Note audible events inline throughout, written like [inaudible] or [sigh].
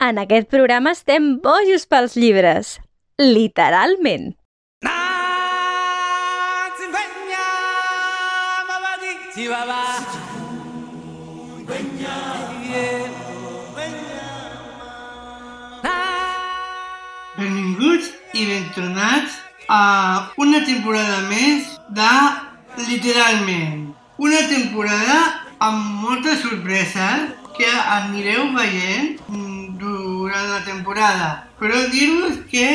En aquest programa estem bojos pels llibres. Literalment. Benvinguts i ben tornats a una temporada més de Literalment. Una temporada amb moltes sorpreses que anireu veient durant la temporada. Però dir-vos que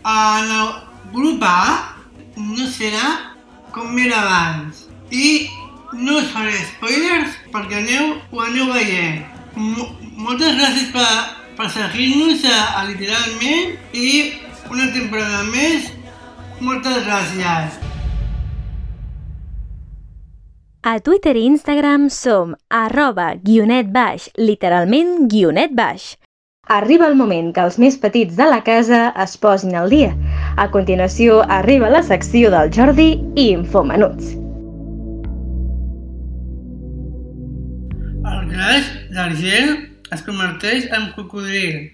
en el grup A no serà com era abans. I no us faré spoilers perquè aneu, ho aneu veient. M moltes gràcies per, per seguir-nos a, Literalment i una temporada més. Moltes gràcies. A Twitter i Instagram som arroba guionet baix, literalment guionet baix. Arriba el moment que els més petits de la casa es posin al dia. A continuació arriba la secció del Jordi i Infomenuts. El glaç d'argent es converteix en cocodril.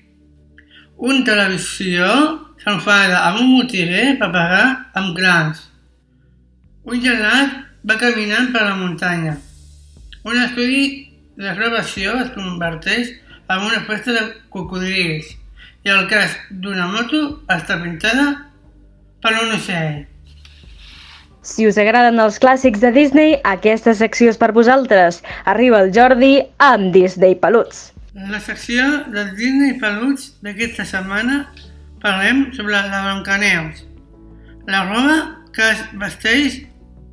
Un televisió s'enfada amb un botiguer per pagar amb grans. Un gelat va caminant per la muntanya. Un estudi de gravació es converteix en una festa de cocodrils i el cas d'una moto està pintada per un ocell. Si us agraden els clàssics de Disney, aquesta secció és per vosaltres. Arriba el Jordi amb Disney Peluts. La secció dels Disney Peluts d'aquesta setmana parlem sobre la Blancaneus. La roba que es vesteix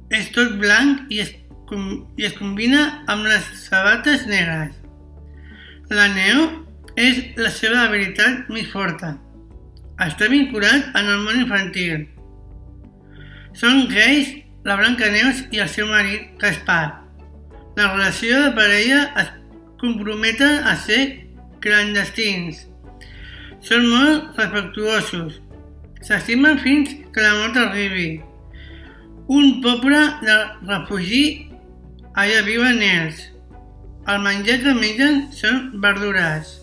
és tot blanc i es, com, i es combina amb les sabates negres. La neu és la seva habilitat més forta. Està vinculat en el món infantil. Són gais la Blanca Neus i el seu marit, Gaspar. La relació de parella es comprometen a ser clandestins. Són molt respectuosos. S'estimen fins que la mort arribi. Un poble de refugi, allà viuen ells. El menjar que mengen són verdures.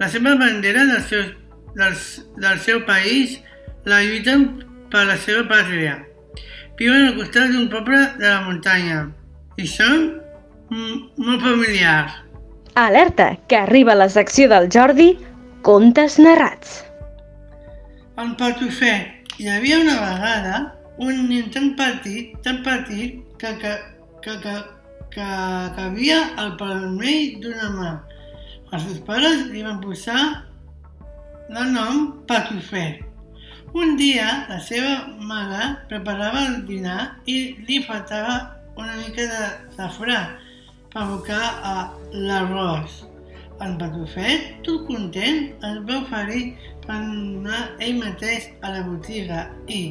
La seva bandera del seu, del, del seu país la lluiten per la seva pàtria. Viuen al costat d'un poble de la muntanya i són molt familiars. Alerta, que arriba la secció del Jordi Contes narrats. En Patufet, hi havia una vegada un nen tan petit, tan petit, que, que, que, que, que cabia al palmell d'una mà. Els seus pares li van posar el nom Patufet. Un dia, la seva mare preparava el dinar i li faltava una mica de safrà per abocar a l'arròs. En Patufet, tot content, es va oferir per anar ell mateix a la botiga i,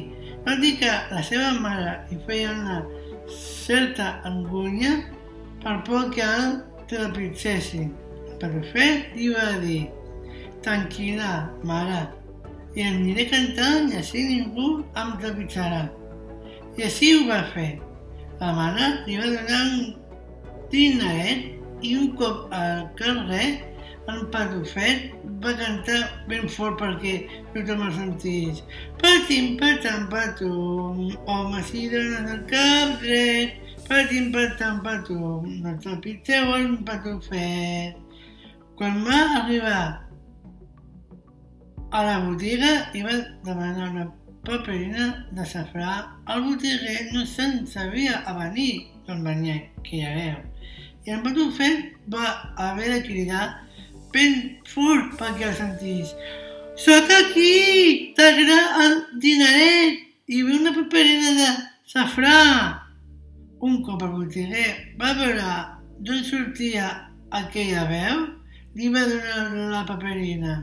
va dir que la seva mare li feia una certa angúnia per por que el trepitgessin. Però fet li va dir Tranquil·la, mare, i aniré cantant i així ningú em trepitjarà. I així ho va fer. La mare li va donar un dineret i un cop al carrer en Patufet va cantar ben fort perquè tothom el sentís. Patim, patam, patum, homes i dones del cap dret. Patim, patam, patum, no trepitgeu el Patufet. Quan va arribar a la botiga i va demanar una paperina de safrà, el botiguer no se'n sabia a venir d'on venia aquella veu. I en Patufet va haver de cridar ben fort perquè el sentís. Soc aquí! T'agrada el dineret i ve una paperina de safrà. Un cop el botiguer va veure d'on sortia aquella veu, li va donar la paperina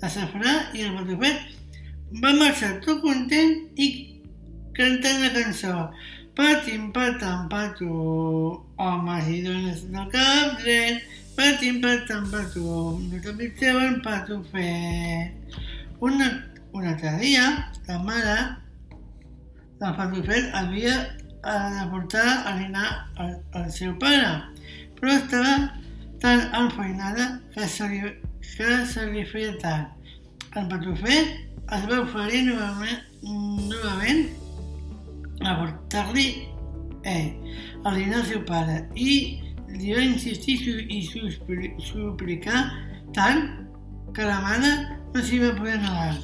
de safrà i el patufet va marxar tot content i cantant la cançó. Patim, patam, patu, homes i dones del cap dret, patim, patam, patu, no trepitgeu el patufet. Una, un altre dia, la mare del patufet havia de portar a dinar al, al seu pare, però estava tan enfeinada que se li que se li feia tard. En Patufet es va oferir novament, novament a portar-li eh, a dinar al seu pare i li va insistir i suplicar tant que la mare no s'hi va poder negar.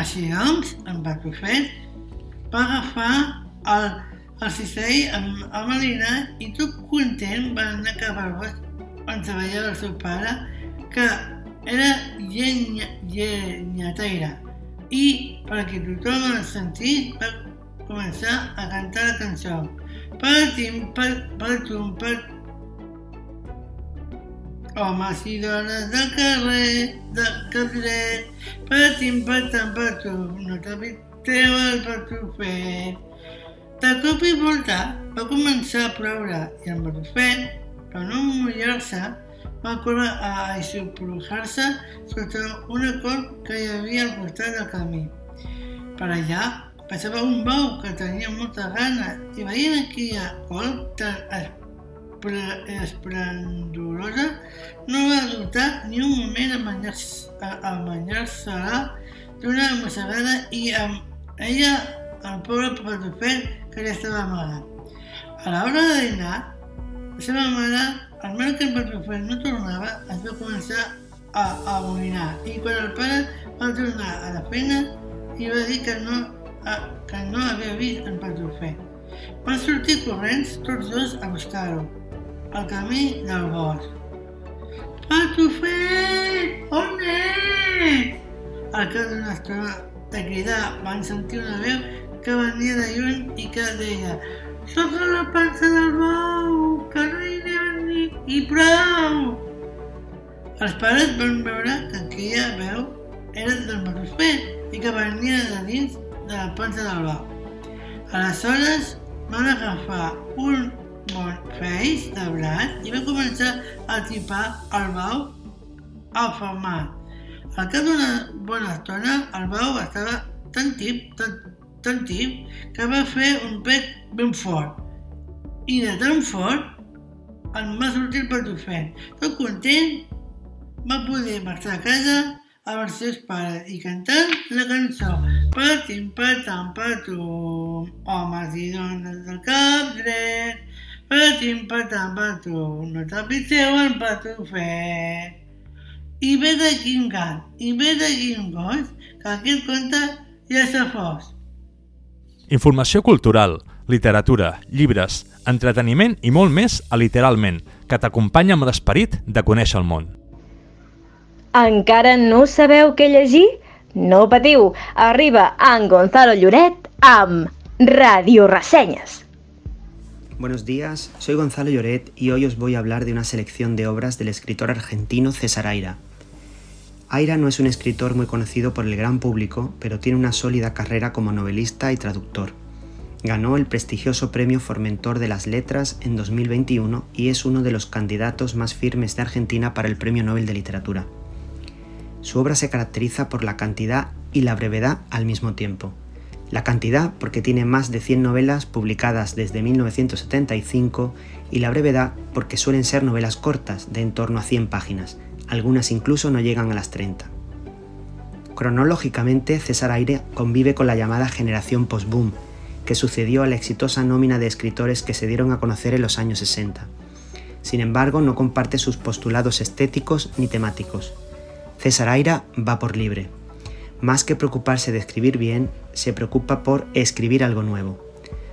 Així doncs, en Patufet va agafar el, el cistell amb, amb Melina i tot content va anar cap al bosc on treballava el seu pare, que era llenya, llenyataire. I perquè tothom el sentís va començar a cantar la cançó. Per tim, per, per tum, per Homes i dones del carrer, del carrer, patim, patam, patum, no t'habiteu el patufet. De cop i volta va començar a ploure i el patufet, per no mullar-se, va córrer a aixoplujar-se sota una col que hi havia al costat del camí. Per allà passava un bou que tenia molta gana i veient aquella col tan esplendorosa, no va dubtar ni un moment a banyar-se-la d'una mossegada i amb ella el pobre patufet que li estava amagat. A l'hora de dinar, la seva mare, al veure que el patufet no tornava, es va començar a amoïnar i quan el pare va tornar a la feina i va dir que no, que no havia vist el patufet. Van sortir corrents tots dos a buscar-ho al camí del bosc. Patufet, on ets? Al cap d'una estona de cridar van sentir una veu que venia de lluny i que deia Soc a la pansa del bou, que no hi anem ni... i prou! Els pares van veure que aquella veu era del Patufet i que venia de dins de la pansa del bou. Aleshores van agafar un feix de blat i va començar a tipar el bau afamat. Al cap d'una bona estona, el bau estava tan tip, tan, tan tip, que va fer un pet ben fort. I de tan fort, en va sortir el patufet. Tot content, va poder marxar a casa amb els seus pares i cantant la cançó Patim, patam, patum, homes i dones del cap dret, Patim, patam, patum, no tapiteu el patufet. I ve de quin gat, i ve de quin gos, que aquest conte ja s'ha fos. Informació cultural, literatura, llibres, entreteniment i molt més a Literalment, que t'acompanya amb l'esperit de conèixer el món. Encara no sabeu què llegir? No patiu, arriba en Gonzalo Lloret amb Radio Ressenyes. Buenos días, soy Gonzalo Lloret y hoy os voy a hablar de una selección de obras del escritor argentino César Aira. Aira no es un escritor muy conocido por el gran público, pero tiene una sólida carrera como novelista y traductor. Ganó el prestigioso Premio Formentor de las Letras en 2021 y es uno de los candidatos más firmes de Argentina para el Premio Nobel de Literatura. Su obra se caracteriza por la cantidad y la brevedad al mismo tiempo. La cantidad porque tiene más de 100 novelas publicadas desde 1975 y la brevedad porque suelen ser novelas cortas de en torno a 100 páginas, algunas incluso no llegan a las 30. Cronológicamente, César Aire convive con la llamada generación post-boom, que sucedió a la exitosa nómina de escritores que se dieron a conocer en los años 60. Sin embargo, no comparte sus postulados estéticos ni temáticos. César Aira va por libre, más que preocuparse de escribir bien, se preocupa por escribir algo nuevo.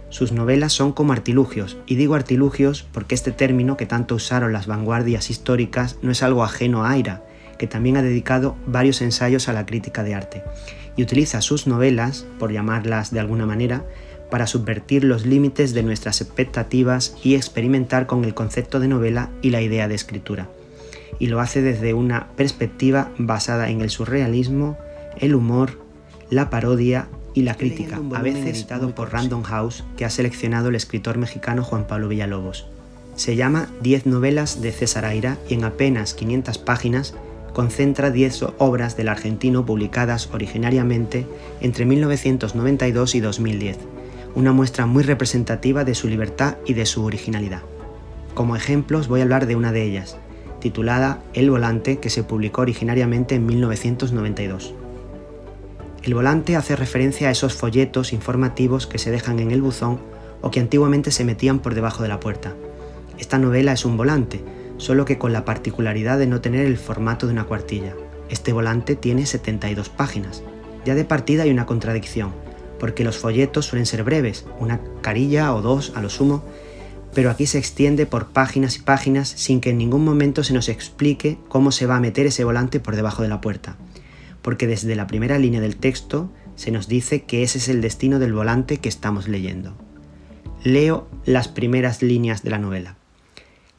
Sus novelas son como artilugios, y digo artilugios porque este término que tanto usaron las vanguardias históricas no es algo ajeno a Aira, que también ha dedicado varios ensayos a la crítica de arte, y utiliza sus novelas, por llamarlas de alguna manera, para subvertir los límites de nuestras expectativas y experimentar con el concepto de novela y la idea de escritura. Y lo hace desde una perspectiva basada en el surrealismo, el humor, la parodia y la crítica, a veces editado por Random House, que ha seleccionado el escritor mexicano Juan Pablo Villalobos. Se llama 10 novelas de César Aira y en apenas 500 páginas concentra 10 obras del argentino publicadas originariamente entre 1992 y 2010, una muestra muy representativa de su libertad y de su originalidad. Como ejemplos voy a hablar de una de ellas, titulada El Volante, que se publicó originariamente en 1992. El volante hace referencia a esos folletos informativos que se dejan en el buzón o que antiguamente se metían por debajo de la puerta. Esta novela es un volante, solo que con la particularidad de no tener el formato de una cuartilla. Este volante tiene 72 páginas. Ya de partida hay una contradicción, porque los folletos suelen ser breves, una carilla o dos a lo sumo, pero aquí se extiende por páginas y páginas sin que en ningún momento se nos explique cómo se va a meter ese volante por debajo de la puerta, porque desde la primera línea del texto se nos dice que ese es el destino del volante que estamos leyendo. Leo las primeras líneas de la novela.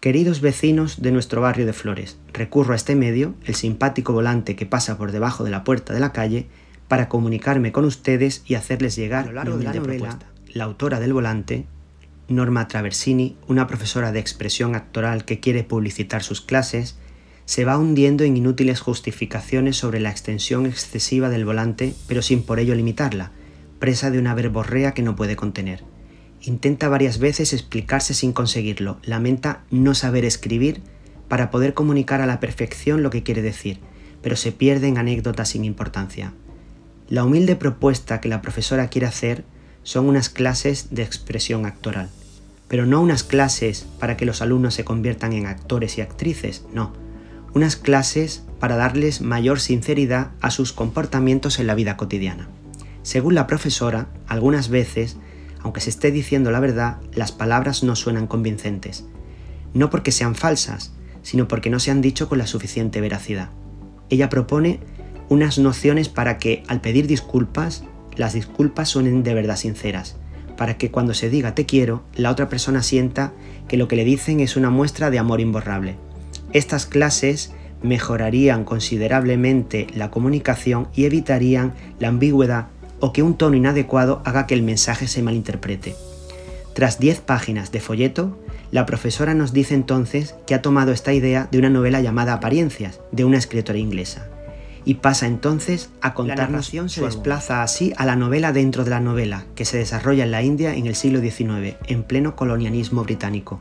Queridos vecinos de nuestro barrio de Flores, recurro a este medio, el simpático volante que pasa por debajo de la puerta de la calle, para comunicarme con ustedes y hacerles llegar a lo largo de la novela la autora del volante, Norma Traversini, una profesora de expresión actoral que quiere publicitar sus clases, se va hundiendo en inútiles justificaciones sobre la extensión excesiva del volante, pero sin por ello limitarla, presa de una verborrea que no puede contener. Intenta varias veces explicarse sin conseguirlo. Lamenta no saber escribir para poder comunicar a la perfección lo que quiere decir, pero se pierde en anécdotas sin importancia. La humilde propuesta que la profesora quiere hacer son unas clases de expresión actoral, pero no unas clases para que los alumnos se conviertan en actores y actrices, no, unas clases para darles mayor sinceridad a sus comportamientos en la vida cotidiana. Según la profesora, algunas veces aunque se esté diciendo la verdad, las palabras no suenan convincentes. No porque sean falsas, sino porque no se han dicho con la suficiente veracidad. Ella propone unas nociones para que, al pedir disculpas, las disculpas suenen de verdad sinceras, para que cuando se diga te quiero, la otra persona sienta que lo que le dicen es una muestra de amor imborrable. Estas clases mejorarían considerablemente la comunicación y evitarían la ambigüedad o que un tono inadecuado haga que el mensaje se malinterprete. Tras 10 páginas de folleto, la profesora nos dice entonces que ha tomado esta idea de una novela llamada Apariencias, de una escritora inglesa, y pasa entonces a contarnos la se desplaza así a la novela dentro de la novela, que se desarrolla en la India en el siglo XIX, en pleno colonialismo británico.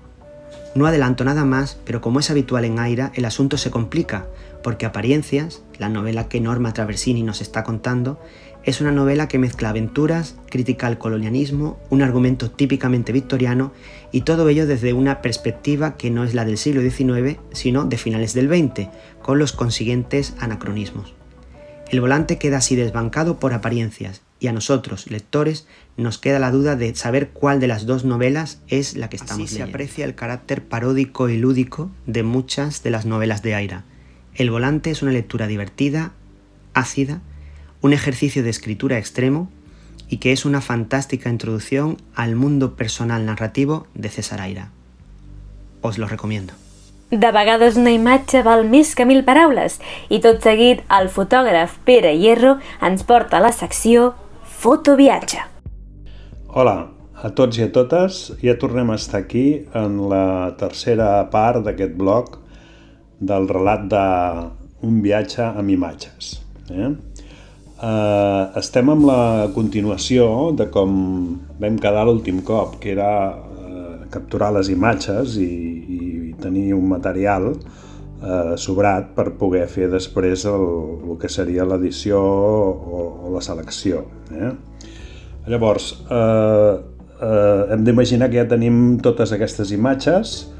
No adelanto nada más, pero como es habitual en Aira, el asunto se complica, porque Apariencias, la novela que Norma Traversini nos está contando, es una novela que mezcla aventuras, critica al colonialismo, un argumento típicamente victoriano y todo ello desde una perspectiva que no es la del siglo XIX, sino de finales del XX, con los consiguientes anacronismos. El volante queda así desbancado por apariencias y a nosotros, lectores, nos queda la duda de saber cuál de las dos novelas es la que estamos así se aprecia el carácter paródico y lúdico de muchas de las novelas de Aira. El volante es una lectura divertida, ácida, un ejercicio de escritura extremo y que es una fantástica introducción al mundo personal narrativo de César Aira. Os lo recomiendo. De vegades una imatge val més que mil paraules i tot seguit el fotògraf Pere Hierro ens porta a la secció Fotoviatge. Hola a tots i a totes, ja tornem a estar aquí en la tercera part d'aquest blog del relat d'un viatge amb imatges. Eh? Eh, estem amb la continuació de com vam quedar l'últim cop, que era eh, capturar les imatges i, i tenir un material eh, sobrat per poder fer després el, el que seria l'edició o, o la selecció. Eh? Llavors, eh, eh, hem d'imaginar que ja tenim totes aquestes imatges,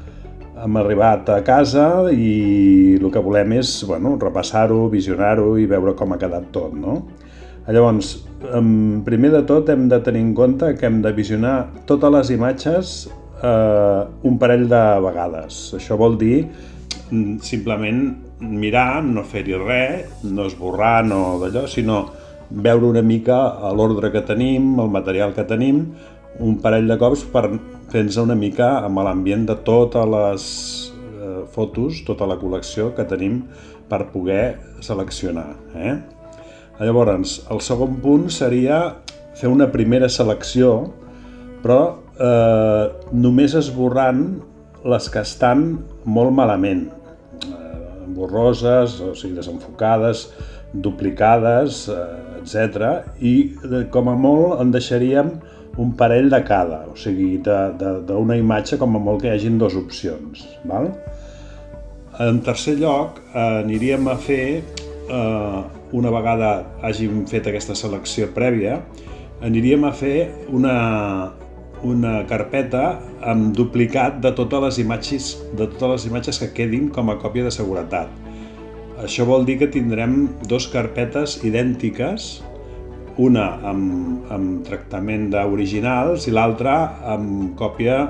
hem arribat a casa i el que volem és bueno, repassar-ho, visionar-ho i veure com ha quedat tot. No? Llavors, primer de tot hem de tenir en compte que hem de visionar totes les imatges eh, un parell de vegades. Això vol dir mm, simplement mirar, no fer-hi res, no esborrar, no d'allò, sinó veure una mica l'ordre que tenim, el material que tenim, un parell de cops per fer-nos una mica amb l'ambient de totes les eh, fotos, tota la col·lecció que tenim per poder seleccionar. Eh? Llavors, el segon punt seria fer una primera selecció, però eh, només esborrant les que estan molt malament, eh, borroses, o sigui, desenfocades, duplicades, eh, etc. I eh, com a molt en deixaríem un parell de cada, o sigui, d'una imatge com a molt que hi hagin dues opcions. Val? En tercer lloc, aniríem a fer, eh, una vegada hàgim fet aquesta selecció prèvia, aniríem a fer una, una carpeta amb duplicat de totes les imatges de totes les imatges que quedin com a còpia de seguretat. Això vol dir que tindrem dos carpetes idèntiques, una amb, amb tractament d'originals i l'altra amb còpia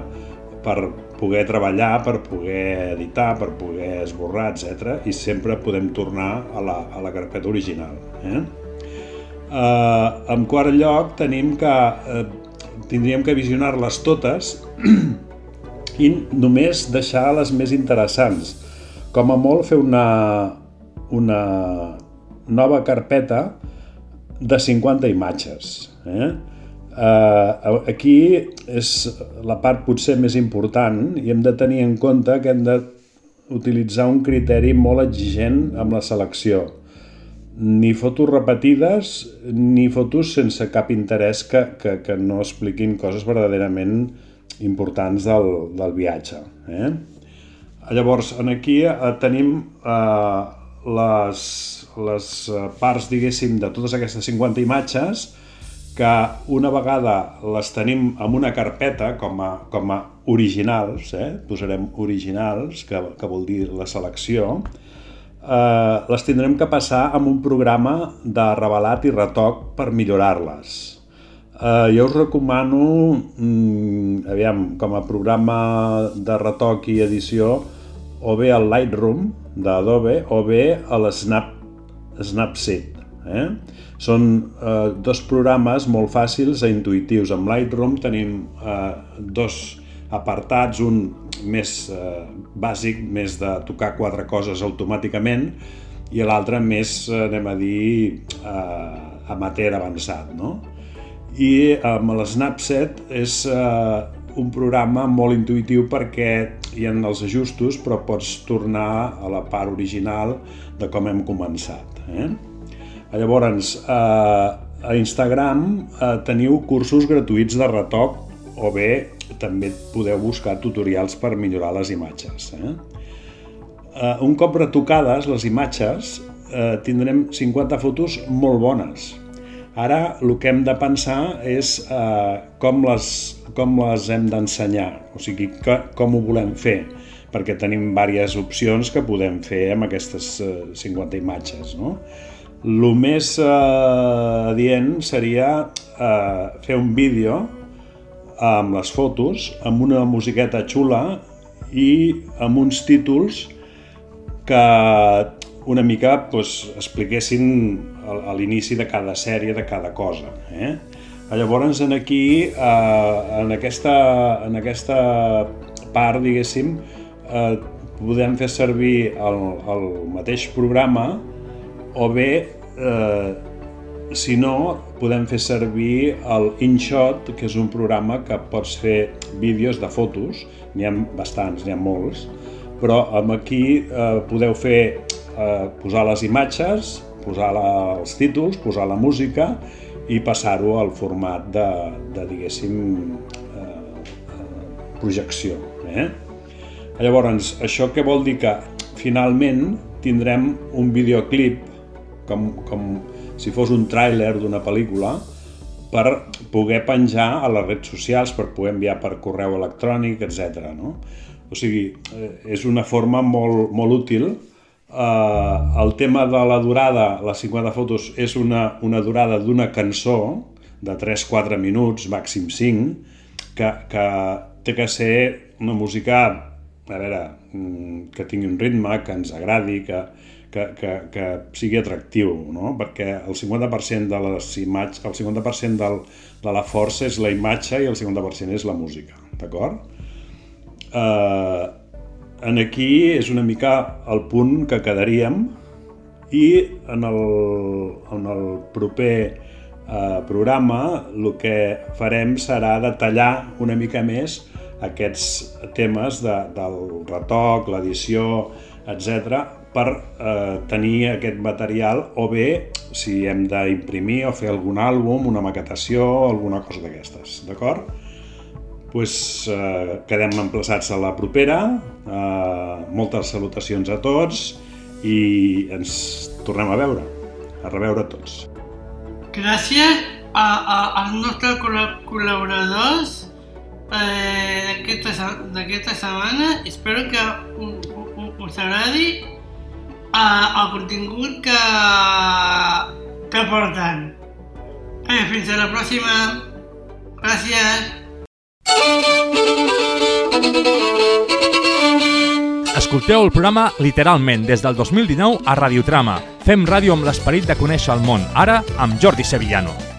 per poder treballar, per poder editar, per poder esborrar, etc. I sempre podem tornar a la, a la carpeta original. Eh? Uh, en quart lloc tenim que uh, tindríem que visionar-les totes [clears throat] i només deixar les més interessants. Com a molt fer una, una nova carpeta de 50 imatges. Eh? Uh, aquí és la part potser més important i hem de tenir en compte que hem d'utilitzar un criteri molt exigent amb la selecció. Ni fotos repetides ni fotos sense cap interès que, que, que no expliquin coses verdaderament importants del, del viatge. Eh? Llavors, aquí uh, tenim uh, les, les parts, diguéssim, de totes aquestes 50 imatges que una vegada les tenim en una carpeta com a, com a originals, eh? posarem originals, que, que vol dir la selecció, eh, les tindrem que passar amb un programa de revelat i retoc per millorar-les. Eh, jo us recomano, mm, aviam, com a programa de retoc i edició, o bé el Lightroom d'Adobe o bé l'Snap Snapseed. Eh? Són eh, dos programes molt fàcils i intuïtius. Amb Lightroom tenim eh, dos apartats, un més eh, bàsic, més de tocar quatre coses automàticament, i l'altre més, eh, anem a dir, eh, amateur avançat. No? I amb l'Snapset és eh, un programa molt intuïtiu perquè hi ha els ajustos, però pots tornar a la part original de com hem començat. Eh? Llavors, eh, a Instagram eh, teniu cursos gratuïts de retoc o bé també podeu buscar tutorials per millorar les imatges. Eh? Eh, un cop retocades les imatges, eh, tindrem 50 fotos molt bones. Ara el que hem de pensar és eh, com, les, com les hem d'ensenyar, o sigui, que, com ho volem fer, perquè tenim diverses opcions que podem fer amb aquestes eh, 50 imatges. No? El més eh, adient seria eh, fer un vídeo amb les fotos, amb una musiqueta xula i amb uns títols que una mica pues, expliquessin a l'inici de cada sèrie, de cada cosa. Eh? Llavors, en aquí, eh, en, aquesta, en aquesta part, diguéssim, eh, podem fer servir el, el mateix programa o bé, eh, si no, podem fer servir el InShot, que és un programa que pots fer vídeos de fotos, n'hi ha bastants, n'hi ha molts, però amb aquí eh, podeu fer eh, posar les imatges, posar la, els títols, posar la música i passar-ho al format de, de diguéssim, eh, projecció. Eh? Llavors, això què vol dir? Que finalment tindrem un videoclip com, com si fos un tràiler d'una pel·lícula, per poder penjar a les redes socials, per poder enviar per correu electrònic, etc. No? O sigui, eh, és una forma molt, molt útil. Uh, el tema de la durada, les 50 fotos, és una, una durada d'una cançó de 3-4 minuts, màxim 5, que, que té que ser una música, a veure, mm, que tingui un ritme, que ens agradi, que, que, que, que sigui atractiu, no? perquè el 50% de les imatges, el 50% del, de la força és la imatge i el 50% és la música, d'acord? Eh, en aquí és una mica el punt que quedaríem i en el, en el proper eh, programa el que farem serà detallar una mica més aquests temes de, del retoc, l'edició, etc per eh, tenir aquest material o bé si hem d'imprimir o fer algun àlbum, una maquetació alguna cosa d'aquestes, d'acord? Pues, eh, quedem emplaçats a la propera, eh, moltes salutacions a tots i ens tornem a veure, a reveure tots. Gràcies a, a, als nostres col·laboradors eh, d'aquesta setmana. Espero que us agradi eh, el contingut que, que porten. Eh, fins a la pròxima. Gràcies. Escolteu el programa literalment des del 2019 a Radiotrama. Fem ràdio amb l'esperit de conèixer el món, ara amb Jordi Sevillano.